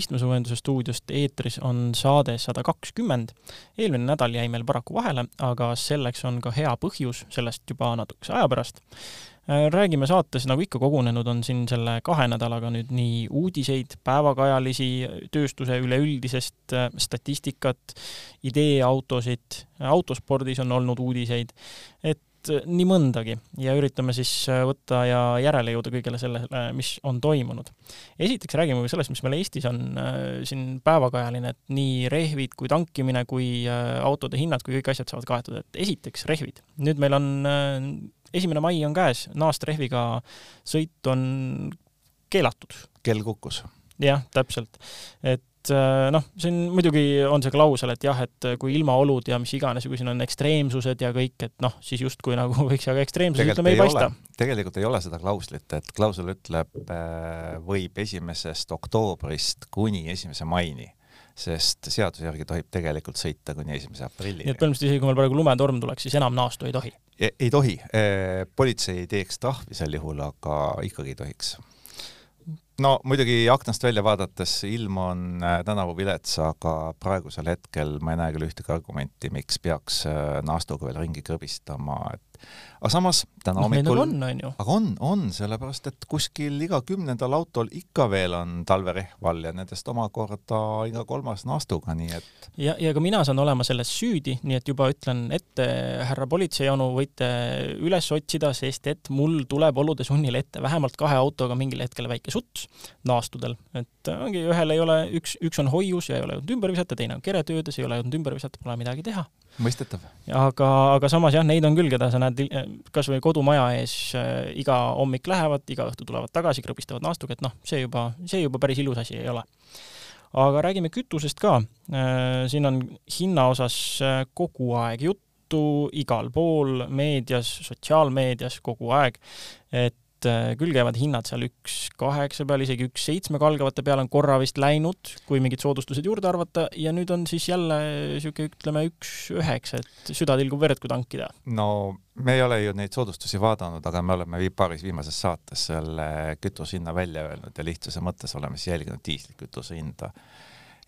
istmesoojenduse stuudiost, eetris on saade sada kakskümmend. eelmine nädal jäi meil paraku vahele, aga selleks on ka hea põhjus, sellest juba natukese aja pärast. Äh, räägime saates, nagu ikka kogunenud on siin selle kahe nädalaga nüüd nii uudiseid, päevakajalisi, tööstuse üleüldisest äh, statistikat, ideeautosid, autospordis on olnud uudiseid, et Äh, nii mõndagi ja üritame siis äh, võtta ja järele jõuda kõigele sellele, mis on toimunud. esiteks räägime ka sellest, mis meil Eestis on äh, siin päevakajaline, et nii rehvid kui tankimine kui autode hinnad kui kõik asjad saavad kaetud, et esiteks rehvid. nüüd meil on esimene mai on käes, naastrehviga sõit on keelatud. kell kukkus. jah, täpselt. et et äh, noh, siin muidugi on see klausel, et jah, et kui ilmaolud ja mis iganes, kui siin on ekstreemsused ja kõik, et noh, siis justkui nagu võiks, aga ekstreemsus ütleme ei paista. tegelikult ei ole seda klauslit, et klausel ütleb, äh, võib esimesest oktoobrist kuni esimese maini sest seaduse järgi tohib tegelikult sõita kuni esimese aprillini. nii et põhimõtteliselt isegi kui meil praegu lumetorm tuleks, siis enam naastu ei tohi? E-, ei tohi, äh, politsei ei teeks trahvi sel juhul, aga ikkagi ei tohiks no muidugi aknast välja vaadates ilm on äh, tänavu vilets, aga praegusel hetkel ma ei näe küll ühtegi argumenti, miks peaks äh, naastuga veel ringi krõbistama, et aga samas täna no, hommikul on, on ju. aga on, on, sellepärast et kuskil iga kümnendal autol ikka veel on talverehv all ja nendest omakorda iga kolmas naastuga, nii et ja, ja ka mina saan olema selles süüdi, nii et juba ütlen ette, härra politseionu, võite üles otsida, sest et mul tuleb olude sunnil ette vähemalt kahe autoga mingil hetkel väike suts naastudel, et ongi, ühel ei ole, üks, üks on hoius ja ei ole jõudnud ümber visata, teine on keretöödes, ei ole jõudnud ümber visata, pole midagi teha mõistetav. aga, aga samas jah, neid on küll, keda sa näed kas või kodumaja ees äh, iga hommik lähevad, iga õhtu tulevad tagasi, krõbistavad naastuga, et noh, see juba, see juba päris ilus asi ei ole. aga räägime kütusest ka. Äh, siin on hinna osas äh, kogu aeg juttu, igal pool, meedias, sotsiaalmeedias kogu aeg, et et äh, küll käivad hinnad seal üks kaheksa peal, isegi üks seitsme kalgavate peale on korra vist läinud, kui mingid soodustused juurde arvata, ja nüüd on siis jälle niisugune, ütleme, üks üheksa, et süda tilgub verd, kui tankida. no me ei ole ju neid soodustusi vaadanud, aga me oleme paaris viimases saates selle kütuse hinna välja öelnud ja lihtsuse mõttes oleme siis jälginud diislikütuse hinda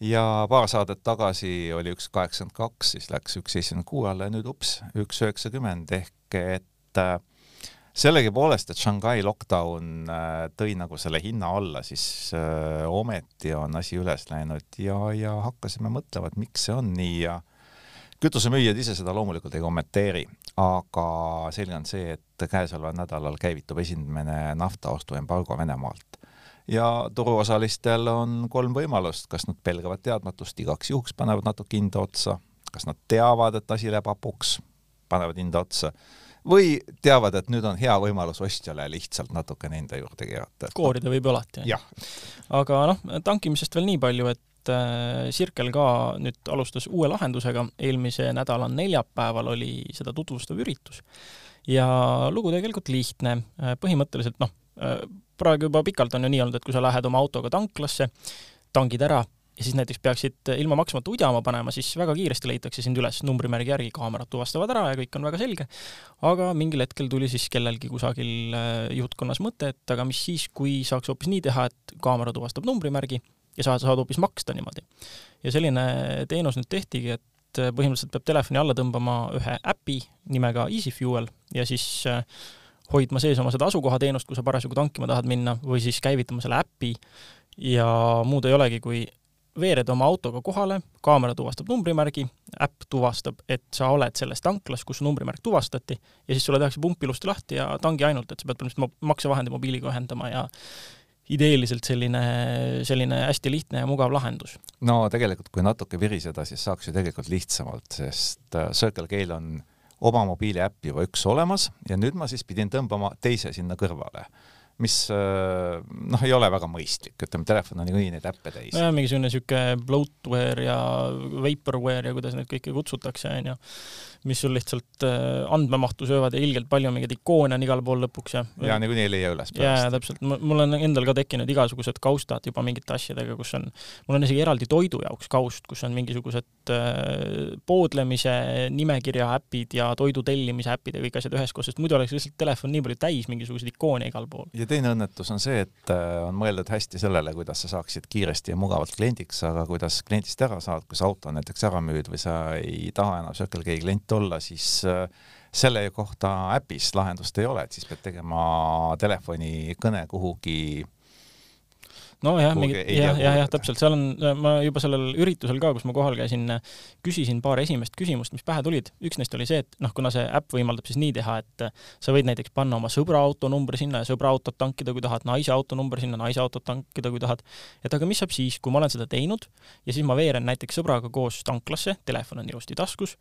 ja paar saadet tagasi oli üks kaheksakümmend kaks, siis läks üks seitsekümmend kuue alla ja nüüd ups, üks üheksakümmend ehk et äh, sellegipoolest, et Shanghai lockdown äh, tõi nagu selle hinna alla, siis äh, ometi on asi üles läinud ja, ja hakkasime mõtlema, et miks see on nii ja kütusemüüjad ise seda loomulikult ei kommenteeri, aga selge on see, et käesoleval nädalal käivitub esimene naftaostuembargo Venemaalt. Ja turuosalistel on kolm võimalust, kas nad pelgavad teadmatust, igaks juhuks panevad natuke hinda otsa, kas nad teavad, et asi läheb hapuks, panevad hinda otsa või teavad, et nüüd on hea võimalus ostjale lihtsalt natukene enda juurde keerata. koorida võib ju alati, aga noh, tankimisest veel nii palju, et äh, Circle ka nüüd alustas uue lahendusega, eelmise nädala neljapäeval oli seda tutvustav üritus. ja lugu tegelikult lihtne, äh, põhimõtteliselt noh, äh, praegu juba pikalt on ju nii olnud, et kui sa lähed oma autoga tanklasse, tangid ära, ja siis näiteks peaksid ilma maksmata udjama panema, siis väga kiiresti leitakse sind üles numbrimärgi järgi, kaamerad tuvastavad ära ja kõik on väga selge. aga mingil hetkel tuli siis kellelgi kusagil äh, juhtkonnas mõte, et aga mis siis, kui saaks hoopis nii teha, et kaamera tuvastab numbrimärgi ja sa saad hoopis maksta niimoodi. ja selline teenus nüüd tehtigi, et äh, põhimõtteliselt peab telefoni alla tõmbama ühe äpi nimega EasyFuel ja siis äh, hoidma sees oma seda asukohateenust, kui sa parasjagu tankima tahad minna, või siis käivitama selle äpi ja muud ei olegi, kui veered oma autoga kohale, kaamera tuvastab numbrimärgi, äpp tuvastab, et sa oled selles tanklas, kus numbrimärk tuvastati, ja siis sulle tehakse pump ilusti lahti ja tangi ainult, et sa pead põhimõtteliselt maksevahendi mobiiliga ühendama ja ideeliselt selline, selline hästi lihtne ja mugav lahendus. no tegelikult, kui natuke viriseda, siis saaks ju tegelikult lihtsamalt, sest äh, Circle K-l on oma mobiiliäpp juba üks olemas ja nüüd ma siis pidin tõmbama teise sinna kõrvale mis äh, noh, ei ole väga mõistlik, ütleme, telefon on niikuinii neid äppe täis. nojah, mingisugune niisugune bloatware ja vaporware ja kuidas neid kõiki kutsutakse, onju. Mis sul lihtsalt äh, andmemahtu söövad ja ilgelt palju mingeid ikoone on igal pool lõpuks ja ja niikuinii ei leia üles jaa, täpselt, mul on endal ka tekkinud igasugused kaustad juba mingite asjadega, kus on, mul on isegi eraldi toidu jaoks kaust, kus on mingisugused äh, poodlemise nimekirja äpid ja toidu tellimise äpid ja kõik asjad üheskoos, sest muidu oleks lihtsalt telefon nii palju täis mingisuguseid ikoone igal pool. ja teine õnnetus on see, et äh, on mõeldud hästi sellele, kuidas sa saaksid kiiresti ja mugavalt kliendiks, aga kuidas kliendist ära saad, kui sa auto on näiteks ära müüd või sa ei taha enam Circle K klient olla, siis äh, selle kohta äpis lahendust ei ole, et siis pead tegema telefonikõne kuhugi nojah, mingi jah, jah, jah, täpselt, seal on, ma juba sellel üritusel ka, kus ma kohal käisin, küsisin paar esimest küsimust, mis pähe tulid. üks neist oli see, et noh, kuna see äpp võimaldab siis nii teha, et sa võid näiteks panna oma sõbra auto numbri sinna ja sõbra autot tankida, kui tahad, naise auto numbri sinna, naise autot tankida, kui tahad. et aga mis saab siis, kui ma olen seda teinud ja siis ma veeren näiteks sõbraga koos tanklasse, telefon on ilusti taskus,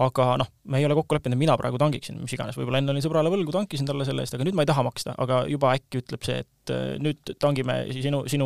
aga noh, me ei ole kokku leppinud, et mina praegu tankiksin, mis iganes, võib-olla enne olin sõbrale võlgu, tankisin talle selle eest, aga nüüd ma ei taha maksta, aga juba äkki ütleb see, et nüüd tangime sinu, sinu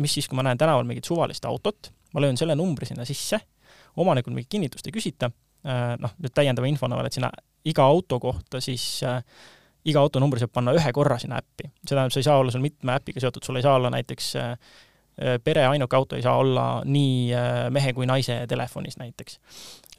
äh, mis äh, siis äh, kui ma näen tänaval mingit suvalist autot, ma löön selle numbri sinna sisse, omanikult mingit kinnitust ei küsita, äh, noh, nüüd täiendava infona veel, et sinna iga auto kohta siis äh, iga autonumbri saab panna ühe korra sinna äppi. see tähendab, see ei saa olla sul mitme äpiga seotud, sul ei saa olla näiteks äh, pere ainuke auto ei saa olla nii mehe kui naise telefonis näiteks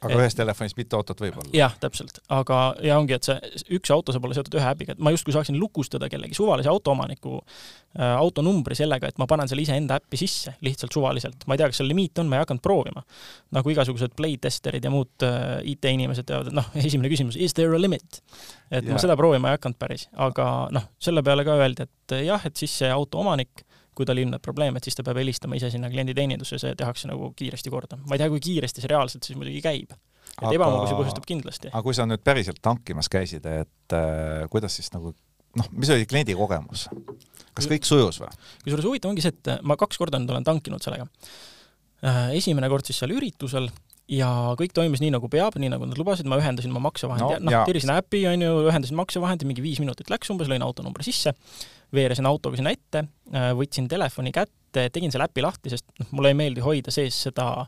aga ühes telefonis mitu autot võib olla? jah, täpselt, aga ja ongi, et see üks auto saab olla seotud ühe äpiga, et ma justkui saaksin lukustada kellegi suvalise autoomaniku äh, autonumbri sellega, et ma panen selle iseenda äppi sisse lihtsalt suvaliselt. ma ei tea, kas seal limiit on, ma ei hakanud proovima. nagu igasugused playtesterid ja muud äh, IT-inimesed teavad, et noh, esimene küsimus, is there a limit? et ja. ma seda proovima ei hakanud päris, aga noh, selle peale ka öeldi, et jah, et siis see auto omanik kui tal ilmneb probleem, et siis ta peab helistama ise sinna klienditeenindusse, see tehakse nagu kiiresti korda. ma ei tea, kui kiiresti see reaalselt siis muidugi käib. et aga, ebamugavusi põhjustab kindlasti. aga kui sa nüüd päriselt tankimas käisid, et äh, kuidas siis nagu noh, mis oli kliendi kogemus? kas kõik sujus või? kusjuures huvitav ongi see, et ma kaks korda nüüd olen tankinud sellega. Äh, esimene kord siis seal üritusel ja kõik toimis nii, nagu peab, nii nagu nad lubasid, ma ühendasin oma maksevahendi no,, noh, tirisin äpi, on ju, ühendasin maksevahendi, mingi viis minutit läks umbes, lõin autonumbri sisse, veeresin autoga sinna ette, äh, võtsin telefoni kätte, tegin selle äpi lahti, sest noh, mulle ei meeldi hoida sees seda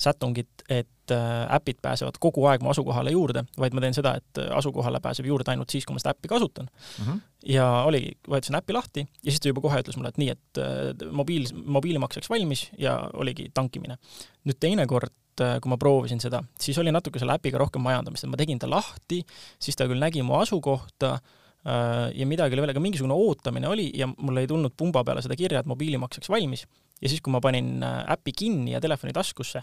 sätungit, et äh, äpid pääsevad kogu aeg mu asukohale juurde, vaid ma teen seda, et asukohale pääseb juurde ainult siis, kui ma seda äppi kasutan mm. -hmm. ja oligi, võetasin äpi lahti ja siis ta juba kohe ütles mulle, et nii, et äh, mobiil, mobiilimakseks valmis ja oligi tankimine. nüüd teine kord kui ma proovisin seda, siis oli natuke selle äpiga rohkem majandamist, et ma tegin ta lahti, siis ta küll nägi mu asukohta, Äh, ja midagi oli veel, aga mingisugune ootamine oli ja mul ei tulnud pumba peale seda kirja, et mobiilimakseks valmis. ja siis, kui ma panin äh, äpi kinni ja telefoni taskusse,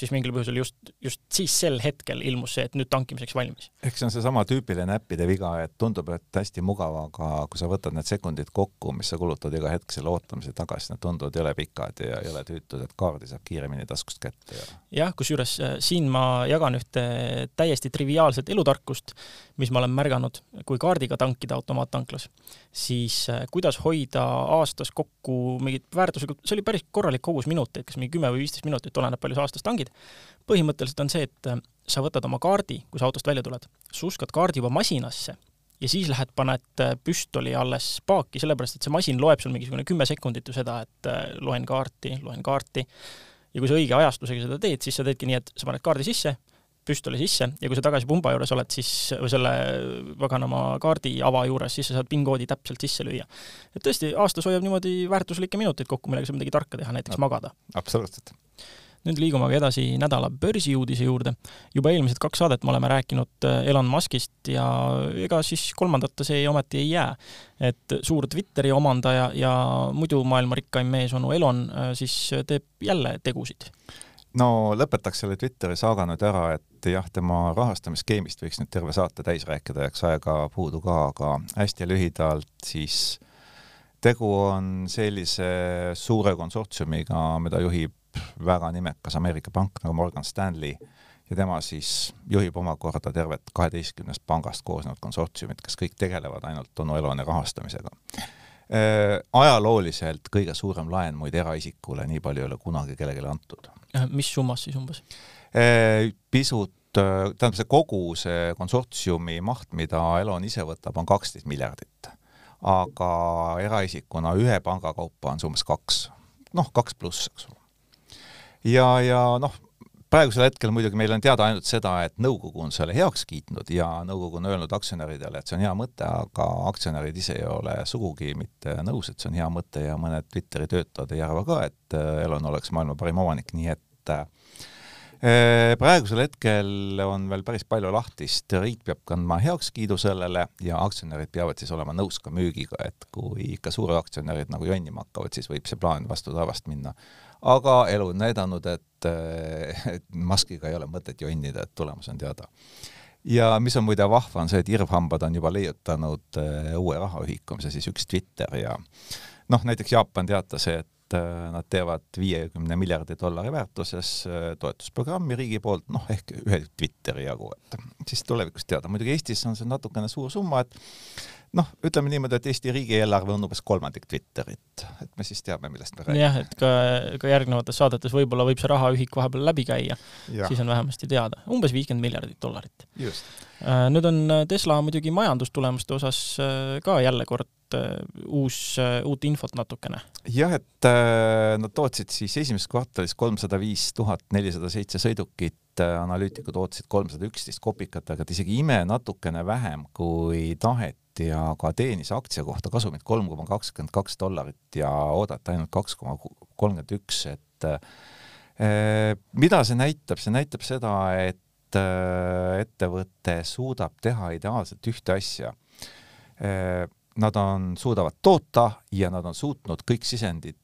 siis mingil põhjusel just, just siis sel hetkel ilmus see, et nüüd tankimiseks valmis. eks see on seesama tüüpiline äppide viga, et tundub, et hästi mugav, aga kui sa võtad need sekundid kokku, mis sa kulutad iga hetk selle ootamise tagasi, need tunduvad jõle pikad ja jõle tüütud, et kaardi saab kiiremini taskust kätte ja jah, kusjuures äh, siin ma jagan ühte täiesti triviaalset elutarkust, mis ma olen märganud, kui kaardiga tankida automaattanklas, siis äh, kuidas hoida aastas kokku mingit väärtuslikku, see oli päris korralik kogus minuteid, kas mingi kümme või viisteist minutit, oleneb palju sa aastas tangid, põhimõtteliselt on see, et äh, sa võtad oma kaardi, kui sa autost välja tuled, suskad kaardi juba masinasse ja siis lähed, paned äh, püstoli alles paaki, sellepärast et see masin loeb sul mingisugune kümme sekundit ju seda, et loen kaarti, loen kaarti, ja kui sa õige ajastusega seda teed, siis sa teedki nii, et sa paned kaardi sisse, püstoli sisse ja kui sa tagasi pumba juures oled, siis, või selle paganama kaardi ava juures, siis sa saad PIN-koodi täpselt sisse lüüa. et tõesti, aastas hoiab niimoodi väärtuslikke minuteid kokku, millega saab midagi tarka teha, näiteks magada. absoluutselt nüüd liigume aga edasi nädala börsiuudise juurde. juba eelmised kaks saadet me oleme rääkinud äh, Elon Muskist ja ega siis kolmandata see ometi ei jää. et suur Twitteri omandaja ja muidu maailma rikkaim mees onu Elon äh, siis teeb jälle tegusid no lõpetaks selle Twitteri saaga nüüd ära, et jah, tema rahastamisskeemist võiks nüüd terve saate täis rääkida, eks aega puudu ka, aga hästi lühidalt siis tegu on sellise suure konsortsiumiga, mida juhib väga nimekas Ameerika pank nagu Morgan Stanley ja tema siis juhib omakorda tervet kaheteistkümnest pangast koosnevat konsortsiumit, kes kõik tegelevad ainult onu Eloni rahastamisega ajalooliselt kõige suurem laen muide eraisikule, nii palju ei ole kunagi kellelegi antud. mis summas siis umbes? Äh, pisut, tähendab see kogu see konsortsiumi maht, mida Elon ise võtab, on kaksteist miljardit. aga eraisikuna ühe panga kaupa on see umbes kaks, noh, kaks pluss, eks ole. ja, ja noh, praegusel hetkel muidugi meil on teada ainult seda, et nõukogu on selle heaks kiitnud ja nõukogu on öelnud aktsionäridele, et see on hea mõte, aga aktsionärid ise ei ole sugugi mitte nõus, et see on hea mõte ja mõned Twitteri töötajad ei arva ka, et äh, Elon oleks maailma parim omanik, nii et äh, praegusel hetkel on veel päris palju lahtist, riik peab kandma heakskiidu sellele ja aktsionärid peavad siis olema nõus ka müügiga, et kui ikka suuraktsionärid nagu jonnima hakkavad, siis võib see plaan vastu taevast minna aga elu on näidanud, et, et maskiga ei ole mõtet jonnida, et tulemus on teada. ja mis on muide vahva, on see, et irvhambad on juba leiutanud äh, uue rahaühiku, mis on siis üks Twitter ja noh, näiteks Jaapan teatas, et äh, nad teevad viiekümne miljardi dollari väärtuses toetusprogrammi riigi poolt, noh ehk ühe Twitteri jagu, et siis tulevikus teada. muidugi Eestis on see natukene suur summa, et noh, ütleme niimoodi, et Eesti riigieelarve on umbes kolmandik Twitterit, et me siis teame, millest me räägime. jah, et ka, ka järgnevates saadetes võib-olla võib see rahaühik vahepeal läbi käia, siis on vähemasti teada, umbes viiskümmend miljardit dollarit. Äh, nüüd on Tesla muidugi majandustulemuste osas äh, ka jälle kord uus, uut infot natukene. jah, et nad tootsid siis esimeses kvartalis kolmsada viis tuhat nelisada seitse sõidukit, analüütikud ootasid kolmsada üksteist kopikat, aga et isegi ime natukene vähem kui taheti ja ka teenis aktsia kohta kasumit kolm koma kakskümmend kaks dollarit ja oodata ainult kaks koma kolmkümmend üks, et mida see näitab, see näitab seda, et ettevõte suudab teha ideaalselt ühte asja. Nad on, suudavad toota ja nad on suutnud kõik sisendid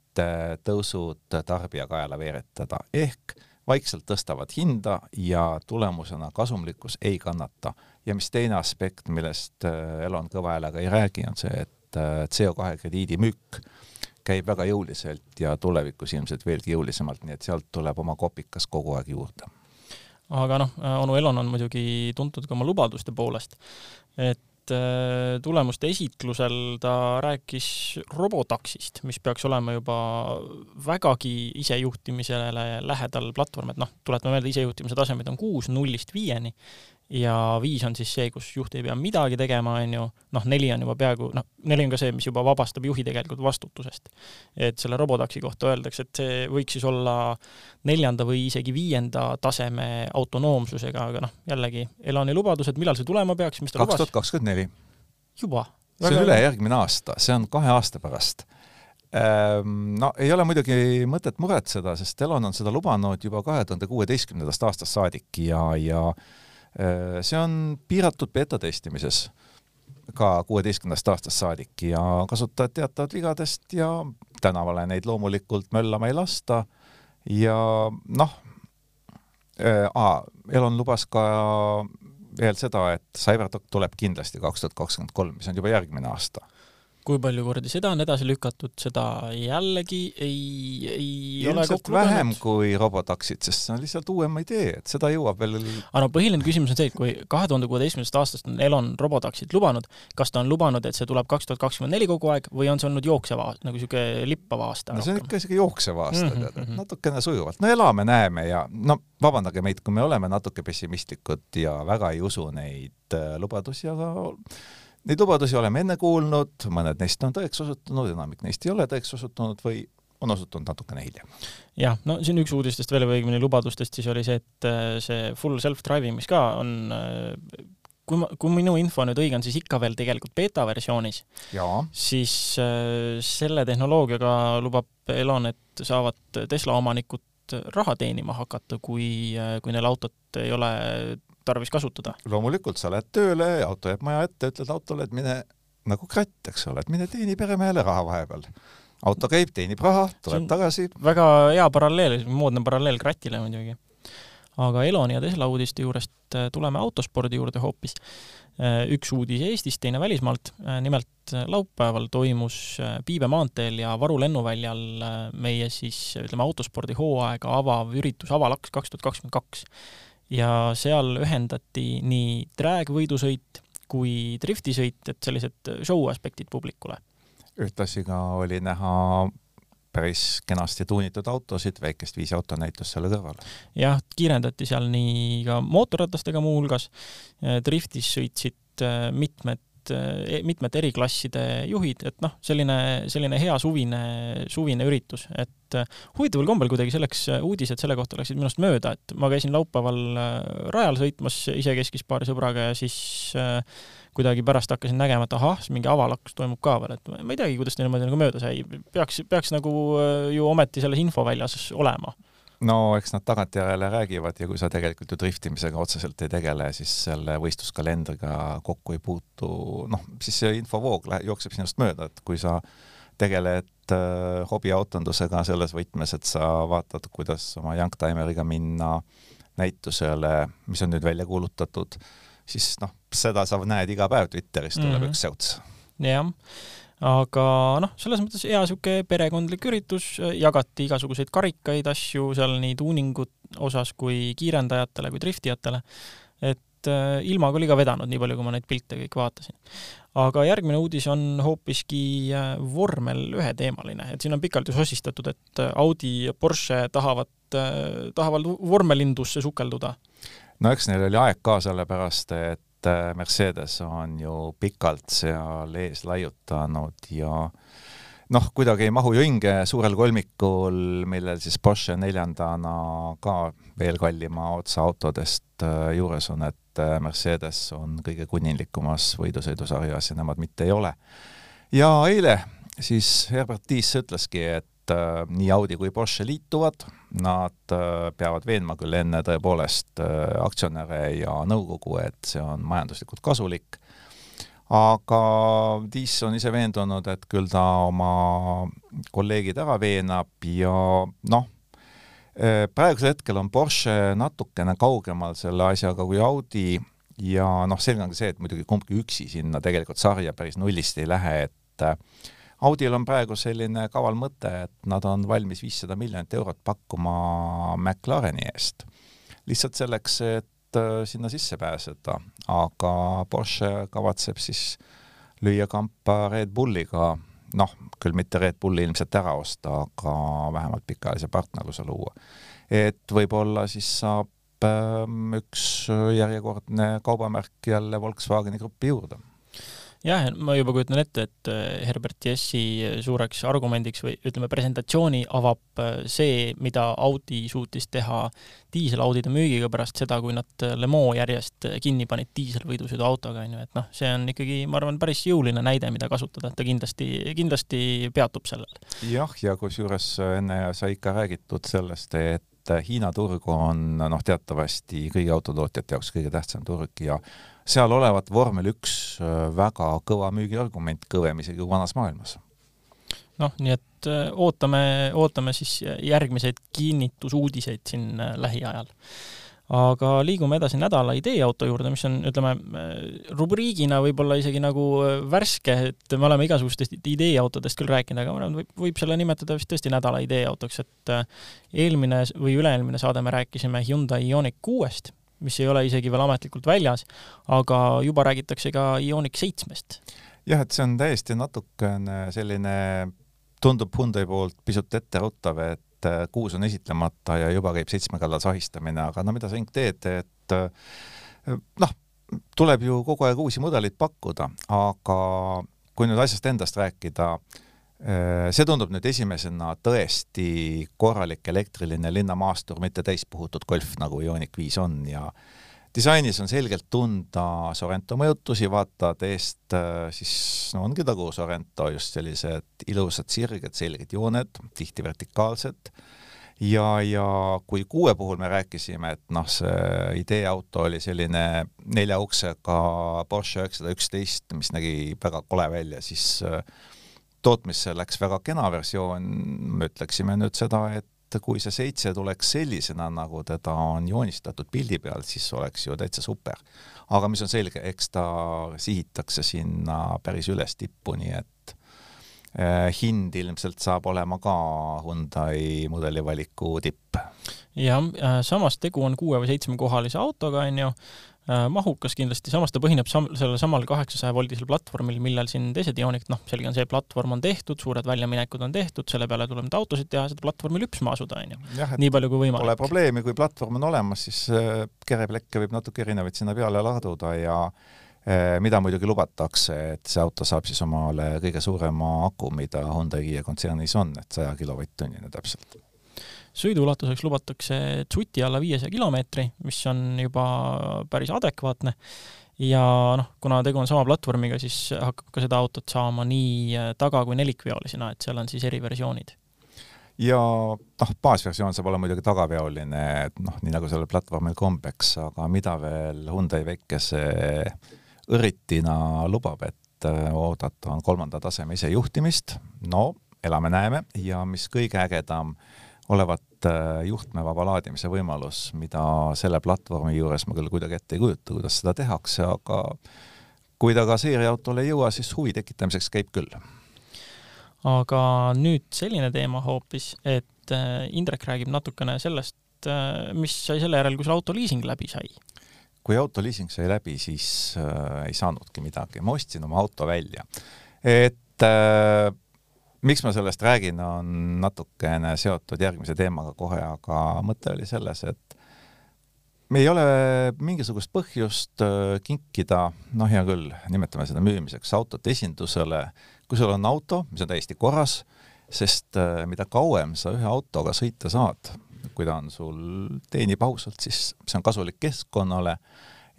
tõusud tarbija kaela veeretada, ehk vaikselt tõstavad hinda ja tulemusena kasumlikkus ei kannata. Ja mis teine aspekt, millest äh, Elon kõva häälega ei räägi, on see, et äh, CO2 krediidi müük käib väga jõuliselt ja tulevikus ilmselt veelgi jõulisemalt, nii et sealt tuleb oma kopikas kogu aeg juurde. aga noh, onu Elon on muidugi tuntud ka oma lubaduste poolest, et äh, tulemuste esitlusel ta rääkis robotaksist, mis peaks olema juba vägagi isejuhtimisele lähedal platvorm, et noh, tuletame meelde, isejuhtimise tasemed on kuus nullist viieni ja viis on siis see, kus juht ei pea midagi tegema, on ju, noh, neli on juba peaaegu, noh, neli on ka see, mis juba vabastab juhi tegelikult vastutusest. et selle robotaksi kohta öeldakse, et see võiks siis olla neljanda või isegi viienda taseme autonoomsusega, aga noh, jällegi, Elani lubadused, millal see tulema peaks, mis ta lubas? kaks tuhat kakskümmend neli. juba? see on ülejärgmine aasta, see on kahe aasta pärast ehm, No ei ole muidugi mõtet muretseda, sest Elon on seda lubanud juba kahe tuhande kuueteistkümnendast aastast saadik ja, ja see on piiratud beeta testimises ka kuueteistkümnendast aastast saadik ja kasutajad teatavad vigadest ja tänavale neid loomulikult möllama ei lasta. Ja noh äh,, Elon lubas ka veel seda, et CyberDoc tuleb kindlasti kaks tuhat kakskümmend kolm, mis on juba järgmine aasta kui palju kordi seda on edasi lükatud, seda jällegi ei, ei ilmselt vähem lugenud. kui robotaksid, sest see on lihtsalt uuem idee, et seda jõuab veel aga no põhiline küsimus on see, et kui kahe tuhande kuueteistkümnendast aastast on Elon robotaksid lubanud, kas ta on lubanud, et see tuleb kaks tuhat kakskümmend neli kogu aeg või on see olnud jooksev aasta, nagu niisugune lippav aasta? no see on ikka isegi jooksev aasta mm, -hmm. tead, mhm. natukene sujuvalt, no elame-näeme ja no vabandage meid, kui me oleme natuke pessimistlikud ja väga ei usu neid äh, lubadusi, aga Neid lubadusi oleme enne kuulnud, mõned neist on tõeks osutunud, enamik neist ei ole tõeks osutunud või on osutunud natukene hiljem. jah, no siin üks uudistest veel või õigemini lubadustest siis oli see, et äh, see full self-driving, mis ka on äh, kui ma, kui minu info nüüd õige on, siis ikka veel tegelikult beeta versioonis, siis äh, selle tehnoloogiaga lubab Elon, et saavad Tesla omanikud raha teenima hakata, kui, äh, kui neil autot ei ole tarvis kasutada. loomulikult, sa lähed tööle, auto jääb maja ette, ütled autole, et mine nagu kratt, eks ole, et mine teeni peremehele raha vahepeal. auto käib, teenib raha, tuleb tagasi. väga hea paralleel, moodne paralleel kratile muidugi. aga Eloni ja Tesla uudiste juurest äh, tuleme autospordi juurde hoopis. Äh, üks uudis Eestist, teine välismaalt. Äh, nimelt laupäeval toimus Piibe maanteel ja Varu lennuväljal meie siis ütleme autospordi hooaega avav üritus Avalaks kaks tuhat kakskümmend kaks ja seal ühendati nii drag-võidusõit kui driftisõit, et sellised show aspektid publikule. ühtlasi ka oli näha päris kenasti tuunitud autosid, väikest viisi autonäitust selle kõrval. jah, kiirendati seal nii ka mootorratastega muuhulgas, driftis sõitsid äh, mitmed e-, mitmete eriklasside juhid, et noh, selline, selline hea suvine, suvine üritus, et äh, huvitaval kombel kuidagi selleks uudised selle kohta läksid minust mööda, et ma käisin laupäeval äh, rajal sõitmas isekeskis paari sõbraga ja siis äh, kuidagi pärast hakkasin nägema, et ahah, mingi avalakus toimub ka veel, et ma ei teagi, kuidas niimoodi nagu mööda sai, peaks, peaks nagu äh, ju ometi selles infoväljas olema no eks nad tagantjärele räägivad ja kui sa tegelikult ju driftimisega otseselt ei tegele, siis selle võistluskalendriga kokku ei puutu, noh, siis see infovoog jookseb sinust mööda, et kui sa tegeled äh, hobiautondusega selles võtmes, et sa vaatad, kuidas oma youngtimeriga minna näitusele, mis on nüüd välja kuulutatud siis noh, seda sa näed iga päev Twitteris tuleb mm -hmm. üks säuts. jah, aga noh, selles mõttes hea niisugune perekondlik üritus, jagati igasuguseid karikaid, asju seal nii tuuningu osas kui kiirendajatele kui driftijatele, et äh, ilmaga oli ka vedanud, nii palju kui ma neid pilte kõik vaatasin. aga järgmine uudis on hoopiski äh, vormel ühe teemaline, et siin on pikalt ju sosistatud, et Audi ja Porsche tahavad, äh, tahavad vormelindusse sukelduda. No eks neil oli aeg ka, sellepärast et äh, Mercedes on ju pikalt seal ees laiutanud ja noh, kuidagi ei mahu ju hinge suurel kolmikul, millel siis Porsche neljandana ka veel kallima otsa autodest äh, juures on, et äh, Mercedes on kõige kuninglikumas võidusõidusarjas ja nemad mitte ei ole. ja eile siis Herbert Tiis ütleski, et nii Audi kui Porsche liituvad, nad äh, peavad veenma küll enne tõepoolest äh, aktsionäre ja nõukogu, et see on majanduslikult kasulik, aga Tiis on ise veendunud, et küll ta oma kolleegid ära veenab ja noh, äh, praegusel hetkel on Porsche natukene kaugemal selle asjaga kui Audi ja noh, selge on ka see, et muidugi kumbki üksi sinna tegelikult sarja päris nullist ei lähe, et Audil on praegu selline kaval mõte, et nad on valmis viissada miljonit eurot pakkuma McLareni eest. lihtsalt selleks, et äh, sinna sisse pääseda, aga Porsche kavatseb siis lüüa kampa Red Bulliga, noh, küll mitte Red Bulli ilmselt ära osta, aga vähemalt pikaajalise partnerluse luua. et võib-olla siis saab ähm, üks järjekordne kaubamärk jälle Volkswageni gruppi juurde jah, ma juba kujutan ette, et äh, Herbert Jessi suureks argumendiks või ütleme, presentatsiooni avab äh, see, mida Audi suutis teha diiselaudide müügiga pärast seda, kui nad äh, Le Mans järjest kinni panid diiselvõidusõiduautoga, on ju, et noh, see on ikkagi, ma arvan, päris jõuline näide, mida kasutada, et ta kindlasti, kindlasti peatub sellel. jah, ja kusjuures enne sai ikka räägitud sellest, et Hiina turg on noh, teatavasti kõigi autotootjate jaoks kõige tähtsam turg ja seal olevat vormel üks äh, väga kõva müügiargument, kõvem isegi kui vanas maailmas. noh, nii et äh, ootame, ootame siis järgmiseid kinnitusuudiseid siin äh, lähiajal. aga liigume edasi nädala ideeauto juurde, mis on, ütleme, rubriigina võib-olla isegi nagu värske, et me oleme igasugustest ideeautodest küll rääkinud, aga ma arvan, võib, võib selle nimetada vist tõesti nädala ideeautoks, et eelmine või üle-eelmine saade me rääkisime Hyundai Ioniq kuuest mis ei ole isegi veel ametlikult väljas, aga juba räägitakse ka Ioniq seitsmest. jah, et see on täiesti natukene selline, tundub Hyundai poolt pisut etteruttav, et äh, kuus on esitlemata ja juba käib seitsme kallal sahistamine, aga no mida sa, Ink, teed, et äh, noh, tuleb ju kogu aeg uusi mudeleid pakkuda, aga kui nüüd asjast endast rääkida, see tundub nüüd esimesena tõesti korralik elektriline linnamaastur, mitte täispuhutud golf, nagu Ioniq viis on ja disainis on selgelt tunda Sorento mõjutusi, vaatad eest äh, siis no ongi nagu Sorento just sellised ilusad sirged selged jooned, tihti vertikaalsed, ja, ja kui kuue puhul me rääkisime, et noh, see ideeauto oli selline nelja uksega Porsche üheksasada üksteist, mis nägi väga kole välja, siis äh, tootmisse läks väga kena versioon, me ütleksime nüüd seda, et kui see seitse tuleks sellisena, nagu teda on joonistatud pildi peal, siis oleks ju täitsa super. aga mis on selge, eks ta sihitakse sinna päris üles tippu, nii et hind ilmselt saab olema ka Hyundai mudelivaliku tipp. jah, äh, samas tegu on kuue või seitsmekohalise autoga, on ju, äh, mahukas kindlasti, samas ta põhineb sam-, sellel samal kaheksasaja voldisel platvormil, millel siin teised Ioniq, noh, selge on see, platvorm on tehtud, suured väljaminekud on tehtud, selle peale tuleb nüüd autosid teha, seda platvormi lüpsma asuda, on ju. nii palju kui võimalik. Pole probleemi, kui platvorm on olemas, siis äh, kereplekke võib natuke erinevaid sinna peale laduda ja mida muidugi lubatakse, et see auto saab siis omale kõige suurema aku, mida Hyundai Kia kontsernis on, et saja kilovatt-tunnine täpselt sõiduulatuseks lubatakse tsuti alla viiesaja kilomeetri, mis on juba päris adekvaatne ja noh, kuna tegu on sama platvormiga, siis hakkab ka seda autot saama nii taga- kui nelikveolisena, et seal on siis eriversioonid. ja noh, baasversioon saab olla muidugi tagaveoline, et noh, nii nagu sellel platvormil kombeks, aga mida veel Hyundai väikese õritina lubab, et äh, oodata on kolmanda taseme isejuhtimist, no elame-näeme ja mis kõige ägedam, olevat äh, juhtmevaba laadimise võimalus, mida selle platvormi juures ma küll kuidagi ette ei kujuta, kuidas seda tehakse, aga kui ta ka seeriautole ei jõua, siis huvi tekitamiseks käib küll. aga nüüd selline teema hoopis, et äh, Indrek räägib natukene sellest, mis sai selle järel, kui sul autoliising läbi sai kui autoliising sai läbi, siis äh, ei saanudki midagi, ma ostsin oma auto välja. et äh, miks ma sellest räägin, on natukene seotud järgmise teemaga kohe, aga mõte oli selles, et me ei ole mingisugust põhjust äh, kinkida, noh, hea küll, nimetame seda müümiseks, autot esindusele, kui sul on auto, mis on täiesti korras, sest äh, mida kauem sa ühe autoga sõita saad, kui ta on sul, teenib ausalt, siis see on kasulik keskkonnale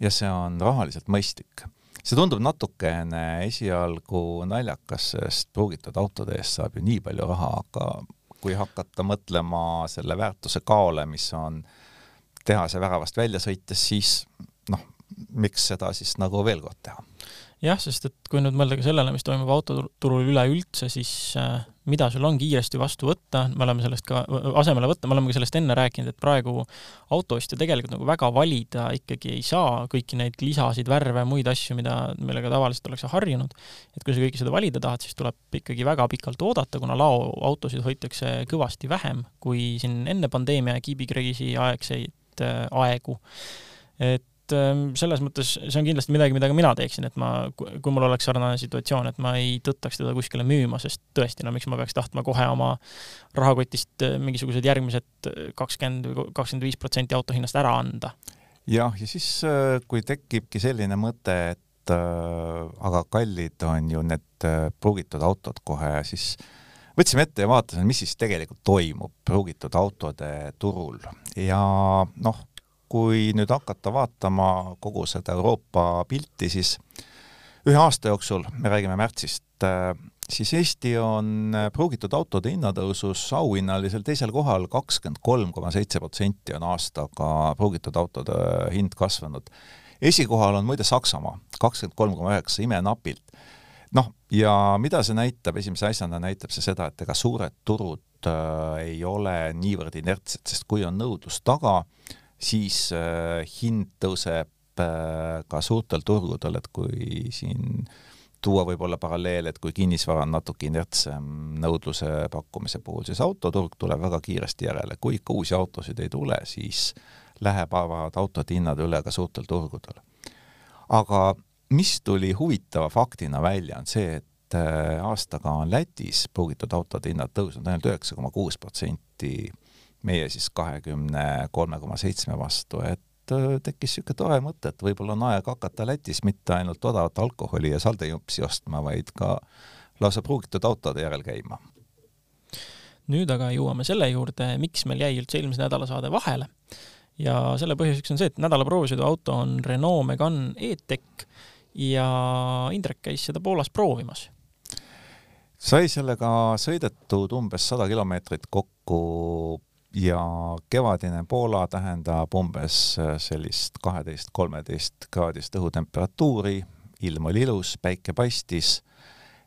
ja see on rahaliselt mõistlik see tundub natukene esialgu naljakas, sest pruugitud autode eest saab ju nii palju raha, aga kui hakata mõtlema selle väärtuse kaole, mis on tehase väravast välja sõites, siis noh, miks seda siis nagu veel kord teha? jah, sest et kui nüüd mõelda ka sellele, mis toimub autoturul üleüldse, siis äh, mida sul on kiiresti vastu võtta, me oleme sellest ka, asemele võtta, me oleme ka sellest enne rääkinud, et praegu autoostja tegelikult nagu väga valida ikkagi ei saa kõiki neid lisasid, värve, muid asju, mida, millega tavaliselt ollakse harjunud. et kui sa kõike seda valida tahad, siis tuleb ikkagi väga pikalt oodata, kuna laoautosid hoitakse kõvasti vähem kui siin enne pandeemia ja kiibikriisi aegseid äh, aegu. et et ähm, selles mõttes see on kindlasti midagi, mida ka mina teeksin, et ma, kui mul oleks sarnane situatsioon, et ma ei tõttaks teda kuskile müüma, sest tõesti, no miks ma peaks tahtma kohe oma rahakotist äh, mingisugused järgmised äh, kakskümmend või kakskümmend viis protsenti auto hinnast ära anda. jah, ja siis äh, kui tekibki selline mõte, et aga kallid on ju need pruugitud autod kohe, siis võtsime ette ja vaatasime, mis siis tegelikult toimub pruugitud autode turul ja noh, kui nüüd hakata vaatama kogu seda Euroopa pilti, siis ühe aasta jooksul, me räägime märtsist, äh, siis Eesti on äh, pruugitud autode hinnatõusus auhinnalisel teisel kohal, kakskümmend kolm koma seitse protsenti on aastaga pruugitud autode hind kasvanud. esikohal on muide Saksamaa, kakskümmend kolm koma üheksa, imenapilt. noh, ja mida see näitab, esimese asjana näitab see seda, et ega suured turud äh, ei ole niivõrd inertsed, sest kui on nõudlus taga, siis äh, hind tõuseb äh, ka suurtel turgudel, et kui siin tuua võib-olla paralleel, et kui kinnisvara on natuke inertsem nõudluse pakkumise puhul, siis autoturg tuleb väga kiiresti järele, kui ikka uusi autosid ei tule, siis lähevad autode hinnad üle ka suurtel turgudel. aga mis tuli huvitava faktina välja, on see, et äh, aastaga on Lätis pruugitud autode hinnad tõusnud ainult üheksa koma kuus protsenti meie siis kahekümne kolme koma seitsme vastu, et äh, tekkis niisugune tore mõte, et võib-olla on aeg hakata Lätis mitte ainult odavat alkoholi ja saldejumpsi ostma, vaid ka lausa pruugitud autode järel käima. nüüd aga jõuame selle juurde, miks meil jäi üldse eelmise nädala saade vahele. ja selle põhjuseks on see, et nädala proovisõiduauto on Renault Megane E-Tech ja Indrek käis seda Poolas proovimas sai sellega sõidetud umbes sada kilomeetrit kokku ja kevadine Poola tähendab umbes äh, sellist kaheteist, kolmeteist kraadist õhutemperatuuri, ilm oli ilus, päike paistis,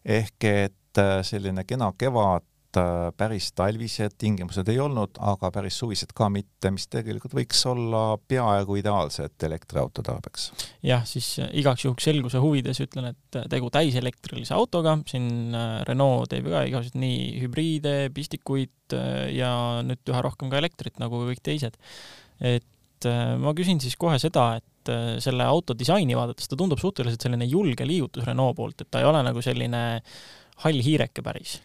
ehk et äh, selline kena kevad äh, päris talvised tingimused ei olnud, aga päris suvised ka mitte, mis tegelikult võiks olla peaaegu ideaalsed elektriauto tarbeks. jah, siis igaks juhuks selguse huvides ütlen, et tegu täiselektrilise autoga, siin Renault teeb ka igasuguseid nii hübriide, pistikuid ja nüüd üha rohkem ka elektrit, nagu kõik teised. et ma küsin siis kohe seda, et et äh, selle auto disaini vaadates ta tundub suhteliselt selline julge liigutus Renault poolt, et ta ei ole nagu selline hall hiireke päris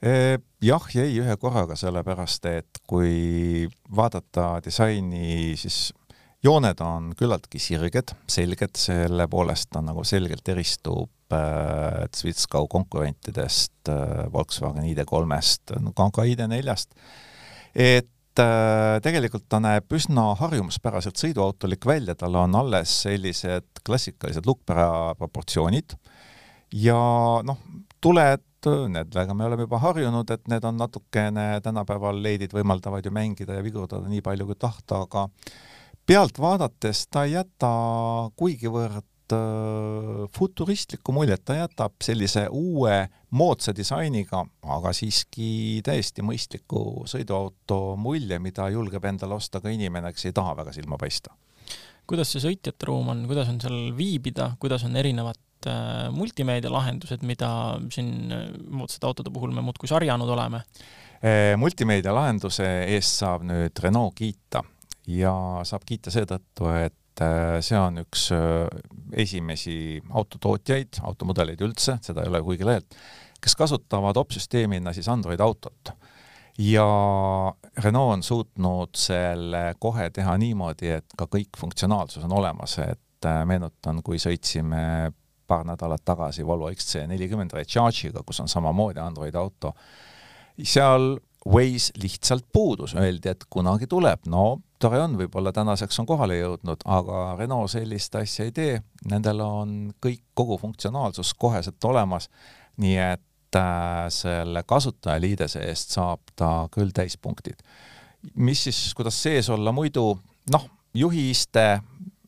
jah ja ei ühe korraga, sellepärast et kui vaadata disaini, siis jooned on küllaltki sirged, selged, selle poolest ta nagu selgelt eristub äh, Zwitskau konkurentidest äh,, Volkswagen ID3-st, ka ID4-st. et Äh, tegelikult ta näeb üsna harjumuspäraselt sõiduautolik välja, tal on alles sellised klassikalised lukkpära proportsioonid ja noh, tuled, nendega me oleme juba harjunud, et need on natukene, tänapäeval leidid võimaldavad ju mängida ja vigurdada nii palju kui tahta, aga pealt vaadates ta ei jäta kuigivõrd futuristlikku muljet, ta jätab sellise uue moodsa disainiga, aga siiski täiesti mõistliku sõiduauto mulje, mida julgeb endale osta ka inimene, kes ei taha väga silma paista. kuidas see sõitjate ruum on, kuidas on seal viibida, kuidas on erinevad äh, multimeedialahendused, mida siin äh, moodsate autode puhul me muudkui sarjanud oleme? multimeedialahenduse eest saab nüüd Renault kiita ja saab kiita seetõttu, et et äh, see on üks äh, esimesi autotootjaid, automudeleid üldse, seda ei ole kuigi lehelt, kes kasutavad opsüsteemina siis Android autot. ja Renault on suutnud selle kohe teha niimoodi, et ka kõik funktsionaalsus on olemas, et äh, meenutan, kui sõitsime paar nädalat tagasi Volvo XC40 Recharge'iga, kus on samamoodi Android auto, seal Waze lihtsalt puudus, öeldi, et kunagi tuleb, no tore on, võib-olla tänaseks on kohale jõudnud, aga Renault sellist asja ei tee, nendel on kõik, kogu funktsionaalsus koheselt olemas, nii et äh, selle kasutajaliidese eest saab ta küll täispunktid. mis siis, kuidas sees olla? Muidu, noh, juhiiste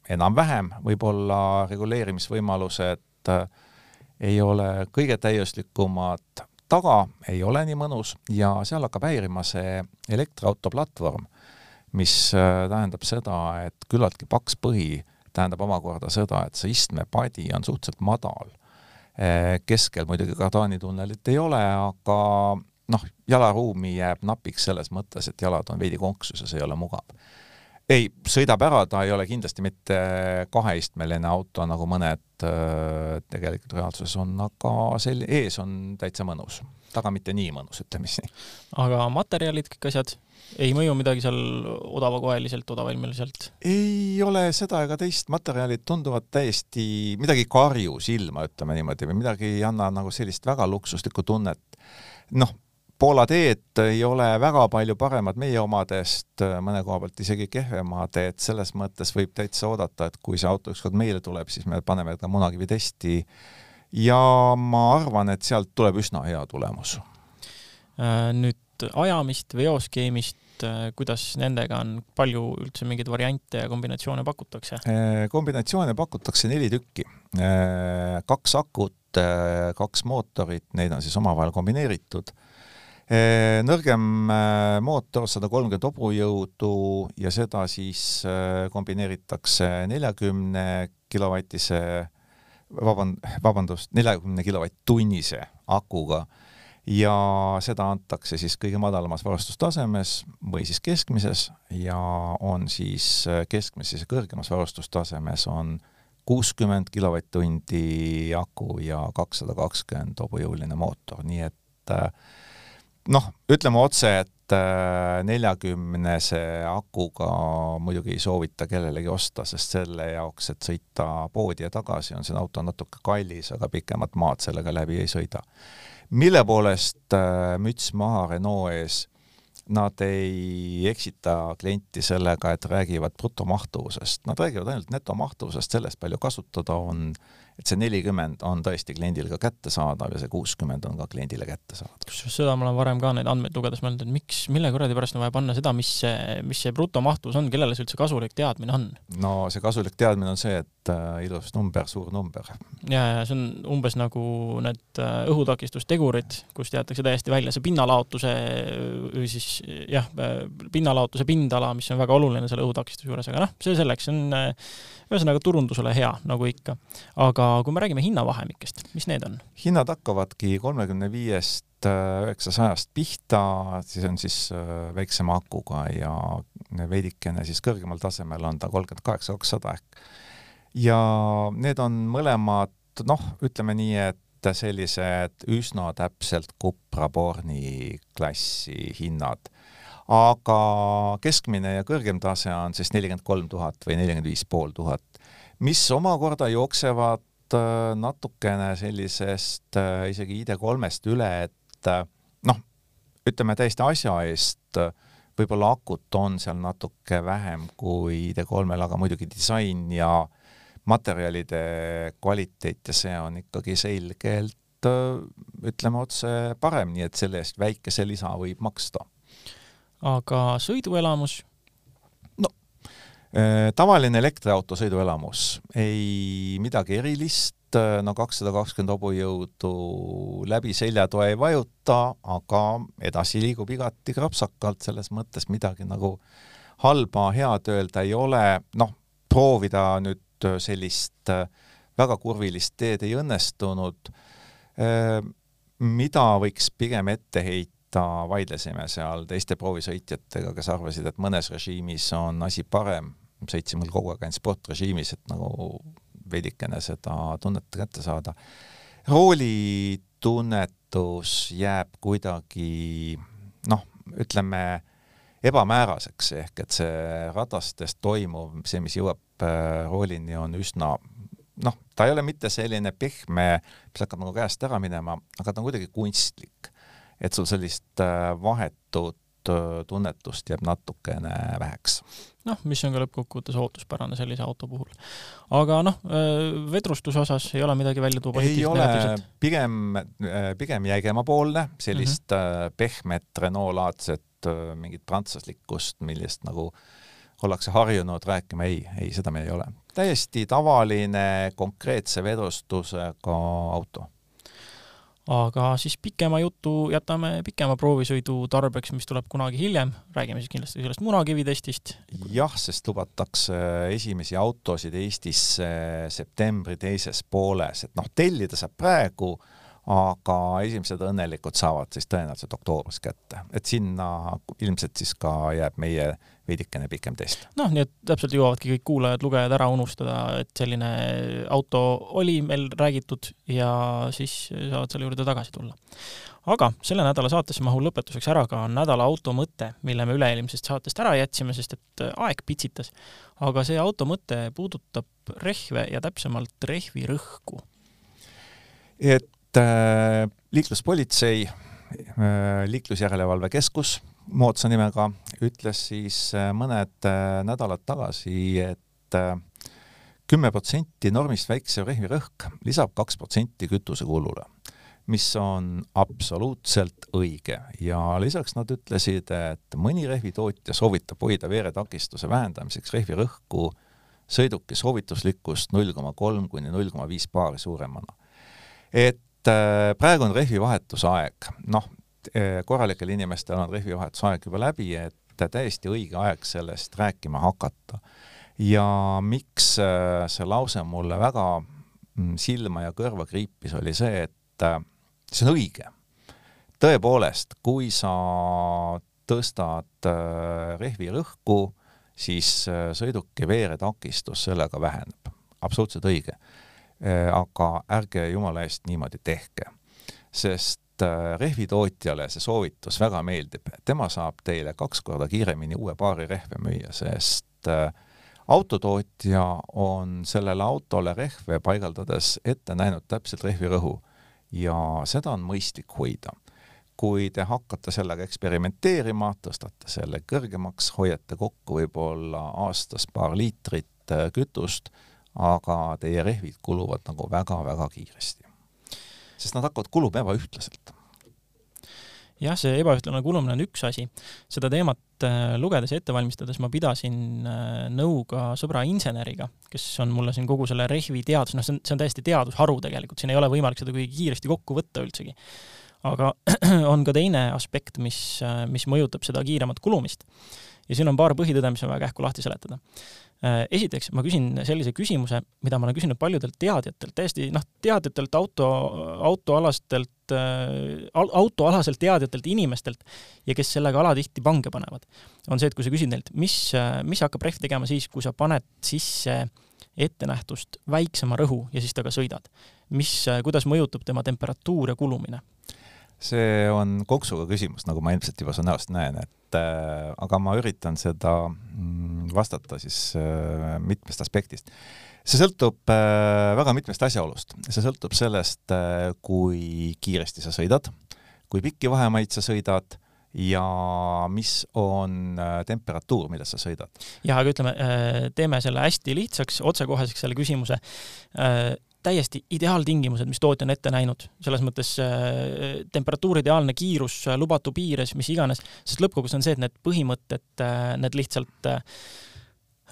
enam-vähem, võib-olla reguleerimisvõimalused äh, ei ole kõige täiuslikumad, taga ei ole nii mõnus ja seal hakkab häirima see elektriauto platvorm mis äh, tähendab seda, et küllaltki paks põhi tähendab omakorda seda, et see istmepadi on suhteliselt madal. Äh, keskel muidugi kardaanitunnelit ei ole, aga noh, jalaruumi jääb napiks selles mõttes, et jalad on veidi konksuses, ei ole mugav. Ei, sõidab ära, ta ei ole kindlasti mitte kaheistmeline auto, nagu mõned tegelikult reaalsuses on, aga sel-, ees on täitsa mõnus, taga mitte nii mõnus, ütleme siis nii. aga materjalid, kõik asjad? ei mõju midagi seal odavakoeliselt, odavalmiliselt? ei ole seda ega teist, materjalid tunduvad täiesti midagi karju silma, ütleme niimoodi, või midagi ei anna nagu sellist väga luksuslikku tunnet. noh, Poola teed ei ole väga palju paremad meie omadest, mõne koha pealt isegi kehvemad, et selles mõttes võib täitsa oodata, et kui see auto ükskord meile tuleb, siis me paneme ta munakivi testi ja ma arvan, et sealt tuleb üsna hea tulemus. Äh, nüüd ajamist, veoskeemist, äh, kuidas nendega on, palju üldse mingeid variante ja kombinatsioone pakutakse? Äh, kombinatsioone pakutakse neli tükki. Kaks akut, kaks mootorit, neid on siis omavahel kombineeritud. Nõrgem mootor, sada kolmkümmend hobujõudu ja seda siis kombineeritakse neljakümne kilovatise vaband-, vabandust, neljakümne kilovatt-tunnise akuga. Ja seda antakse siis kõige madalamas varustustasemes või siis keskmises ja on siis keskmises ja kõrgemas varustustasemes on kuuskümmend kilovatt-tundi aku ja kakssada kakskümmend hobujõuline mootor, nii et äh, noh, ütleme otse, et äh, neljakümnese akuga muidugi ei soovita kellelegi osta, sest selle jaoks, et sõita poodi ja tagasi, on see auto natuke kallis, aga pikemat maad sellega läbi ei sõida. Mille poolest äh, müts maha Renault ees, nad ei eksita klienti sellega, et räägivad brutomahtuvusest, nad räägivad ainult netomahtuvusest, sellest palju kasutada on et see nelikümmend on tõesti kliendile ka kättesaadav ja see kuuskümmend on ka kliendile kättesaadav. kusjuures seda ma olen varem ka neid andmeid lugedes mõelnud, et miks, mille kuradi pärast on vaja panna seda, mis see, mis see brutomahtus on, kellele see üldse kasulik teadmine on? no see kasulik teadmine on see, et äh, ilus number, suur number. ja, ja see on umbes nagu need äh, õhutakistustegurid, kust jäetakse täiesti välja see pinnalaotuse või siis jah, äh, pinnalaotuse pindala, mis on väga oluline selle õhutakistuse juures, aga noh, see selleks, see on äh, ühesõnaga turundusele hea, nagu ikka. aga kui me räägime hinnavahemikest, mis need on? hinnad hakkavadki kolmekümne viiest äh, üheksasajast pihta, siis on siis äh, väiksema akuga ja veidikene siis kõrgemal tasemel on ta kolmkümmend kaheksa, kakssada ehk. ja need on mõlemad noh, ütleme nii, et sellised üsna täpselt Cupra-Borni klassi hinnad aga keskmine ja kõrgem tase on siis nelikümmend kolm tuhat või nelikümmend viis pool tuhat, mis omakorda jooksevad natukene sellisest äh, isegi ID3-st üle, et äh, noh, ütleme täiesti asja eest, võib-olla akut on seal natuke vähem kui ID3-l, aga muidugi disain ja materjalide kvaliteet ja see on ikkagi selgelt ütleme otse parem, nii et selle eest väikese lisa võib maksta aga sõiduelamus? Äh, tavaline elektriauto sõiduelamus, ei midagi erilist, no kakssada kakskümmend hobujõudu läbi seljatoe ei vajuta, aga edasi liigub igati krapsakalt, selles mõttes midagi nagu halba, head öelda ei ole, noh, proovida nüüd sellist äh, väga kurvilist teed ei õnnestunud, äh, mida võiks pigem ette heita, ta vaidlesime seal teiste proovisõitjatega, kes arvasid, et mõnes režiimis on asi parem, sõitsime kogu aeg ainult sportrežiimis, et nagu veidikene seda tunnet kätte saada. rooli tunnetus jääb kuidagi noh, ütleme ebamääraseks, ehk et see radastes toimuv, see, mis jõuab äh, roolini, on üsna noh, ta ei ole mitte selline pehme, mis hakkab nagu käest ära minema, aga ta on kuidagi kunstlik et sul sellist äh, vahetut äh, tunnetust jääb natukene väheks. Noh, mis on ka lõppkokkuvõttes ootuspärane sellise auto puhul. aga noh, äh, vedrustuse osas ei ole midagi välja tuua ei ole, pigem, pigem jäigemapoolne, sellist mm -hmm. pehmet Renault-laadset mingit prantslaslikkust, millest nagu ollakse harjunud rääkima, ei, ei, seda meil ei ole. täiesti tavaline konkreetse vedrustusega auto aga siis pikema jutu jätame pikema proovisõidu tarbeks, mis tuleb kunagi hiljem, räägime siis kindlasti sellest munakividestist. jah, sest lubatakse esimesi autosid Eestisse septembri teises pooles, et noh, tellida saab praegu, aga esimesed õnnelikud saavad siis tõenäoliselt oktoobris kätte, et sinna ilmselt siis ka jääb meie veidikene pikem test. noh, nii et täpselt jõuavadki kõik kuulajad-lugejad ära unustada, et selline auto oli meil räägitud ja siis saavad selle juurde tagasi tulla. aga selle nädala saatesse mahub lõpetuseks ära ka nädala auto mõte, mille me üle-eelmisest saatest ära jätsime, sest et aeg pitsitas. aga see auto mõte puudutab rehve ja täpsemalt rehvirõhku. et äh, liikluspolitsei äh,, liiklusjärelevalve keskus moodsa nimega, ütles siis äh, mõned nädalad tagasi, et kümme protsenti normist väiksem rehvirõhk lisab kaks protsenti kütusekulule, mis on absoluutselt õige ja lisaks nad ütlesid, et mõni rehvitootja soovitab hoida veeretakistuse vähendamiseks rehvirõhku sõiduki soovituslikkust null koma kolm kuni null koma viis baari suuremana. et praegu on rehvi vahetusaeg, noh, Eh, korralikel inimestel on rehvivahetusaeg juba läbi, et täiesti õige aeg sellest rääkima hakata. ja miks see lause mulle väga mm, silma ja kõrva kriipis, oli see, et see on õige. tõepoolest, kui sa tõstad rehvi rõhku, siis sõiduki veeretakistus sellega väheneb. absoluutselt õige. Aga ärge jumala eest niimoodi tehke, sest Äh, rehvitootjale see soovitus väga meeldib, tema saab teile kaks korda kiiremini uue paari rehve müüa, sest äh, autotootja on sellele autole rehve paigaldades ette näinud täpselt rehvirõhu ja seda on mõistlik hoida. kui te hakkate sellega eksperimenteerima, tõstate selle kõrgemaks, hoiate kokku võib-olla aastas paar liitrit kütust, aga teie rehvid kuluvad nagu väga-väga kiiresti. sest nad hakkavad kuluma ebaühtlaselt jah, see ebaühtlane kulumine on üks asi. seda teemat äh, lugedes ja ette valmistades ma pidasin äh, nõu ka sõbra inseneriga, kes on mulle siin kogu selle rehvi teadus, noh, see on, see on täiesti teadusharu tegelikult, siin ei ole võimalik seda kuigi kiiresti kokku võtta üldsegi. aga on ka teine aspekt, mis, äh, mis mõjutab seda kiiremat kulumist. Ja siin on paar põhitõde, mis on väga kähku lahti seletada. Äh, esiteks ma küsin sellise küsimuse, mida ma olen küsinud paljudelt teadjatelt, täiesti noh, teadjatelt auto, autoalastelt äh,, autoalaselt teadjatelt inimestelt ja kes sellega alatihti pange panevad, on see, et kui sa küsid neilt, mis, mis hakkab rehv tegema siis, kui sa paned sisse ettenähtust väiksema rõhu ja siis temaga sõidad. mis, kuidas mõjutab tema temperatuur ja kulumine? See on konksuga küsimus, nagu ma ilmselt juba su näost näen, et äh, aga ma üritan seda mm, vastata siis äh, mitmest aspektist. see sõltub äh, väga mitmest asjaolust, see sõltub sellest äh,, kui kiiresti sa sõidad, kui pikki vahemaid sa sõidad ja mis on äh, temperatuur, milles sa sõidad? jah, aga ütleme, äh, teeme selle hästi lihtsaks, otsekoheseks selle küsimuse äh, täiesti ideaaltingimused, mis tootja on ette näinud, selles mõttes äh, temperatuur, ideaalne kiirus äh, lubatu piires, mis iganes, sest lõppkokkuvõttes on see, et need põhimõtted äh,, need lihtsalt äh,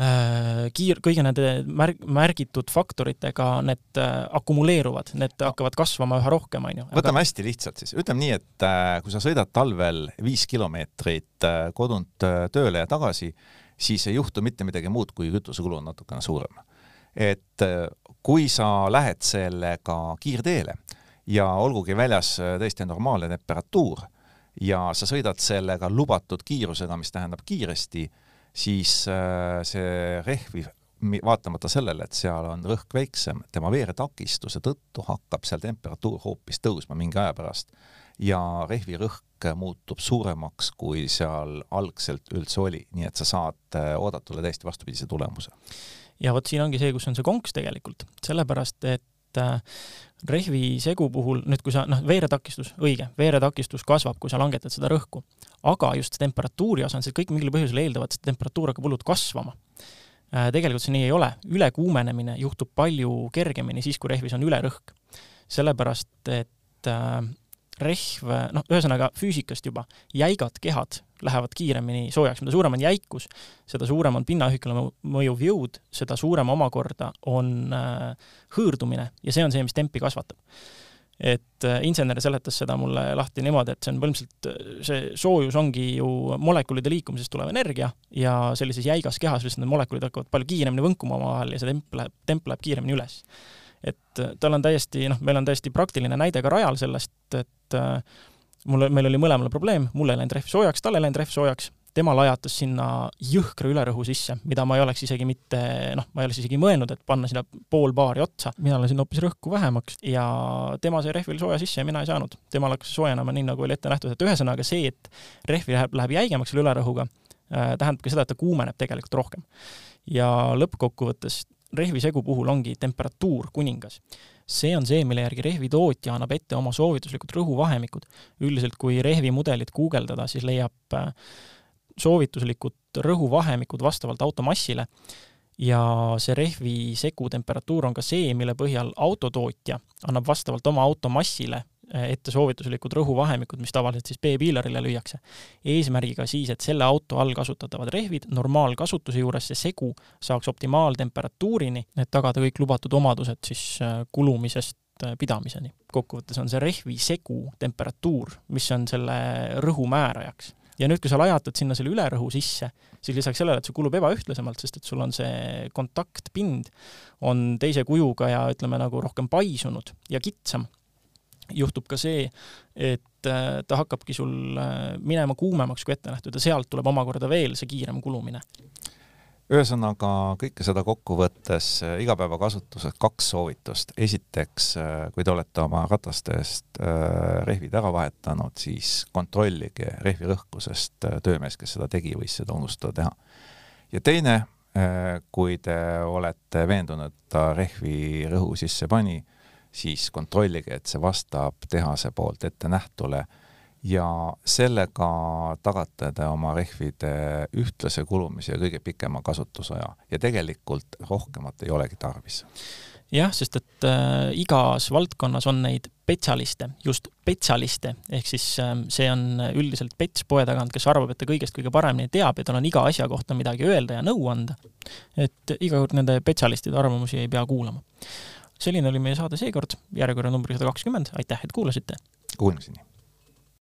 äh, kiir-, kõigi nende märg-, märgitud faktoritega need äh, akumuleeruvad, need hakkavad kasvama üha rohkem, on ju. võtame hästi lihtsalt siis, ütleme nii, et äh, kui sa sõidad talvel viis kilomeetrit äh, kodunt äh, tööle ja tagasi, siis ei juhtu mitte midagi muud, kui kütusekulu on natukene suurem et äh, kui sa lähed sellega kiirteele ja olgugi väljas äh, tõesti normaalne temperatuur ja sa sõidad sellega lubatud kiirusega, mis tähendab kiiresti, siis äh, see rehvi vaatamata sellele, et seal on rõhk väiksem, tema veeretakistuse tõttu hakkab seal temperatuur hoopis tõusma mingi aja pärast. Ja rehvi rõhk muutub suuremaks, kui seal algselt üldse oli, nii et sa saad oodatule täiesti vastupidise tulemuse ja vot siin ongi see, kus on see konks tegelikult, sellepärast et äh, rehvi segu puhul, nüüd kui sa, noh, veeretakistus, õige, veeretakistus kasvab, kui sa langetad seda rõhku, aga just temperatuuri osas, kõik mingil põhjusel eeldavad, et temperatuur hakkab hullult kasvama äh,. tegelikult see nii ei ole, ülekuumenemine juhtub palju kergemini siis, kui rehvis on ülerõhk. sellepärast, et äh, rehv, noh, ühesõnaga füüsikast juba, jäigad kehad lähevad kiiremini soojaks, mida suurem on jäikus, seda suurem on pinnaühikule mõjuv jõud, seda suurem omakorda on äh, hõõrdumine ja see on see, mis tempi kasvatab. et äh, insener seletas seda mulle lahti niimoodi, et see on põhimõtteliselt, äh, see soojus ongi ju molekulide liikumisest tulev energia ja sellises jäigas kehas lihtsalt need molekulid hakkavad palju kiiremini võnkuma omavahel ja see temp läheb, temp läheb kiiremini üles et tal on täiesti, noh, meil on täiesti praktiline näide ka rajal sellest, et äh, mul, meil oli mõlemale probleem, mul ei läinud rehv soojaks, tal ei läinud rehv soojaks, tema lajatas sinna jõhkra ülerõhu sisse, mida ma ei oleks isegi mitte, noh, ma ei oleks isegi mõelnud, et panna sinna pool baari otsa, mina lasin hoopis rõhku vähemaks ja tema sai rehvil sooja sisse ja mina ei saanud. temal hakkas soojenema nii, nagu oli ette nähtud, et ühesõnaga see, et rehvi läheb, läheb jäigemaks selle ülerõhuga äh,, tähendab ka seda, et ta kuumeneb tegelikult rohkem. ja lõppkokkuvõttes rehvisegu puhul ongi temperatuur kuningas. See on see, mille järgi rehvitootja annab ette oma soovituslikud rõhuvahemikud. üldiselt, kui rehvimudelit guugeldada, siis leiab äh, soovituslikud rõhuvahemikud vastavalt auto massile ja see rehvi segu temperatuur on ka see, mille põhjal autotootja annab vastavalt oma auto massile ette soovituslikud rõhuvahemikud, mis tavaliselt siis B-piilarile lüüakse. eesmärgiga siis, et selle auto all kasutatavad rehvid normaalkasutuse juures see segu saaks optimaaltemperatuurini, et tagada kõik lubatud omadused siis äh, kulumisest äh, pidamiseni. kokkuvõttes on see rehvi segu temperatuur, mis on selle rõhu määrajaks ja nüüd, kui sa lajatad sinna selle ülerõhu sisse, siis lisaks sellele, et see kulub ebaühtlasemalt, sest et sul on see kontaktpind, on teise kujuga ja ütleme nagu rohkem paisunud ja kitsam, juhtub ka see, et äh, ta hakkabki sul äh, minema kuumemaks kui ette nähtud ja sealt tuleb omakorda veel see kiirem kulumine. ühesõnaga, kõike seda kokku võttes äh, igapäevakasutuses kaks soovitust. esiteks, kui te olete oma ratastest rehvid ära vahetanud, siis kontrollige rehvi rõhku, sest töömees, kes seda tegi, võis seda unustada teha. ja teine, kui te olete veendunud, et ta rehvi rõhu sisse pani, siis kontrollige, et see vastab tehase poolt ettenähtule ja sellega tagate te oma rehvide ühtlase kulumise ja kõige pikema kasutusaja ja tegelikult rohkemat ei olegi tarvis jah, sest et äh, igas valdkonnas on neid spetsialiste, just spetsialiste, ehk siis äh, see on üldiselt pets poe tagant, kes arvab, et ta kõigest kõige paremini teab ja tal on iga asja kohta midagi öelda ja nõu anda. et iga kord nende spetsialistide arvamusi ei pea kuulama. Selline oli meie saade seekord, järjekorra number sada kakskümmend, aitäh, et kuulasite! Kuulmiseni!